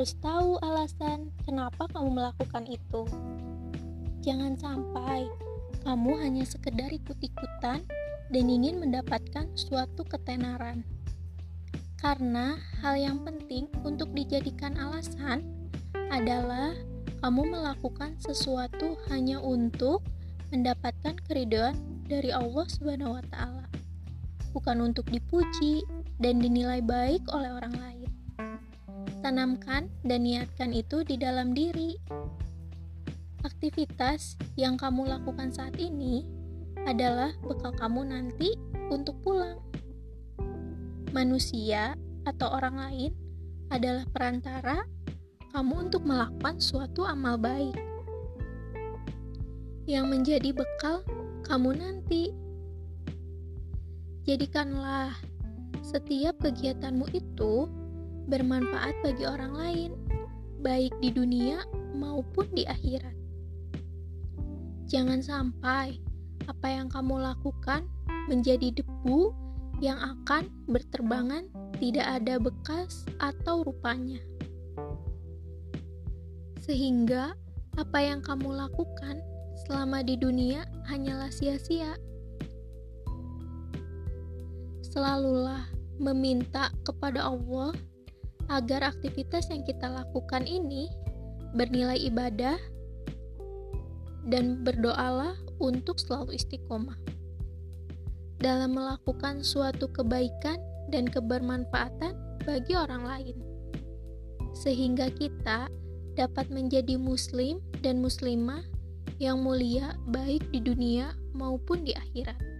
harus tahu alasan kenapa kamu melakukan itu. Jangan sampai kamu hanya sekedar ikut-ikutan dan ingin mendapatkan suatu ketenaran. Karena hal yang penting untuk dijadikan alasan adalah kamu melakukan sesuatu hanya untuk mendapatkan keridhaan dari Allah Subhanahu wa taala. Bukan untuk dipuji dan dinilai baik oleh orang lain. Tanamkan dan niatkan itu di dalam diri. Aktivitas yang kamu lakukan saat ini adalah bekal kamu nanti untuk pulang. Manusia atau orang lain adalah perantara kamu untuk melakukan suatu amal baik yang menjadi bekal kamu nanti. Jadikanlah setiap kegiatanmu itu bermanfaat bagi orang lain, baik di dunia maupun di akhirat. Jangan sampai apa yang kamu lakukan menjadi debu yang akan berterbangan tidak ada bekas atau rupanya. Sehingga apa yang kamu lakukan selama di dunia hanyalah sia-sia. Selalulah meminta kepada Allah agar aktivitas yang kita lakukan ini bernilai ibadah dan berdoalah untuk selalu istiqomah dalam melakukan suatu kebaikan dan kebermanfaatan bagi orang lain, sehingga kita dapat menjadi Muslim dan Muslimah yang mulia baik di dunia maupun di akhirat.